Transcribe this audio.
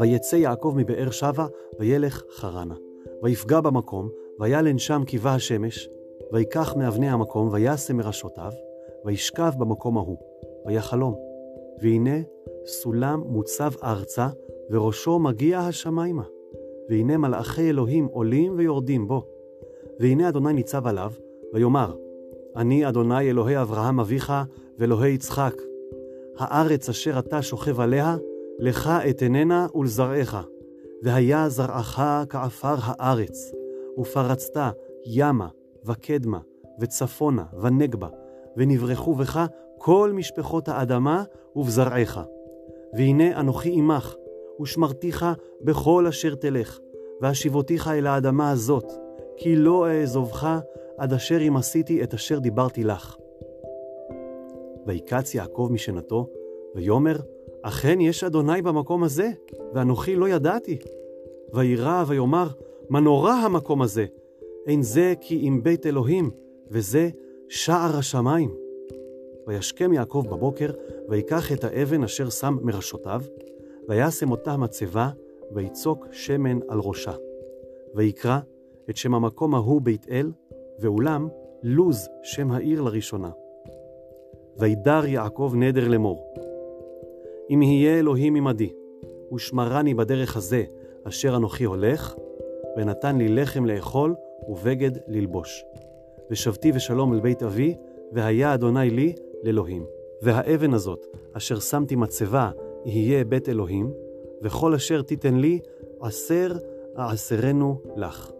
ויצא יעקב מבאר שבע, וילך חרנה. ויפגע במקום, וילן שם קיבה השמש, ויקח מאבני המקום, וישם מראשותיו, וישכב במקום ההוא, ויחלום. והנה סולם מוצב ארצה, וראשו מגיע השמיימה. והנה מלאכי אלוהים עולים ויורדים בו. והנה אדוני ניצב עליו, ויאמר, אני אדוני אלוהי אברהם אביך, ואלוהי יצחק. הארץ אשר אתה שוכב עליה, לך אתננה ולזרעך. והיה זרעך כעפר הארץ, ופרצת ימה, וקדמה, וצפונה, ונגבה, ונברחו בך כל משפחות האדמה ובזרעך. והנה אנוכי עמך, ושמרתיך בכל אשר תלך, והשיבותיך אל האדמה הזאת, כי לא אעזובך עד אשר אם עשיתי את אשר דיברתי לך. ויקץ יעקב משנתו, ויאמר, אכן יש אדוני במקום הזה, ואנוכי לא ידעתי. וירא ויאמר, מה נורא המקום הזה? אין זה כי אם בית אלוהים, וזה שער השמיים. וישכם יעקב בבוקר, ויקח את האבן אשר שם מראשותיו, וישם אותה מצבה, ויצוק שמן על ראשה. ויקרא את שם המקום ההוא בית אל, ואולם לוז שם העיר לראשונה. וידר יעקב נדר לאמור, אם יהיה אלוהים עמדי, ושמרני בדרך הזה אשר אנוכי הולך, ונתן לי לחם לאכול ובגד ללבוש. ושבתי ושלום אל בית אבי, והיה אדוני לי לאלוהים. והאבן הזאת, אשר שמתי מצבה, יהיה בית אלוהים, וכל אשר תיתן לי, עשר אעשרנו לך.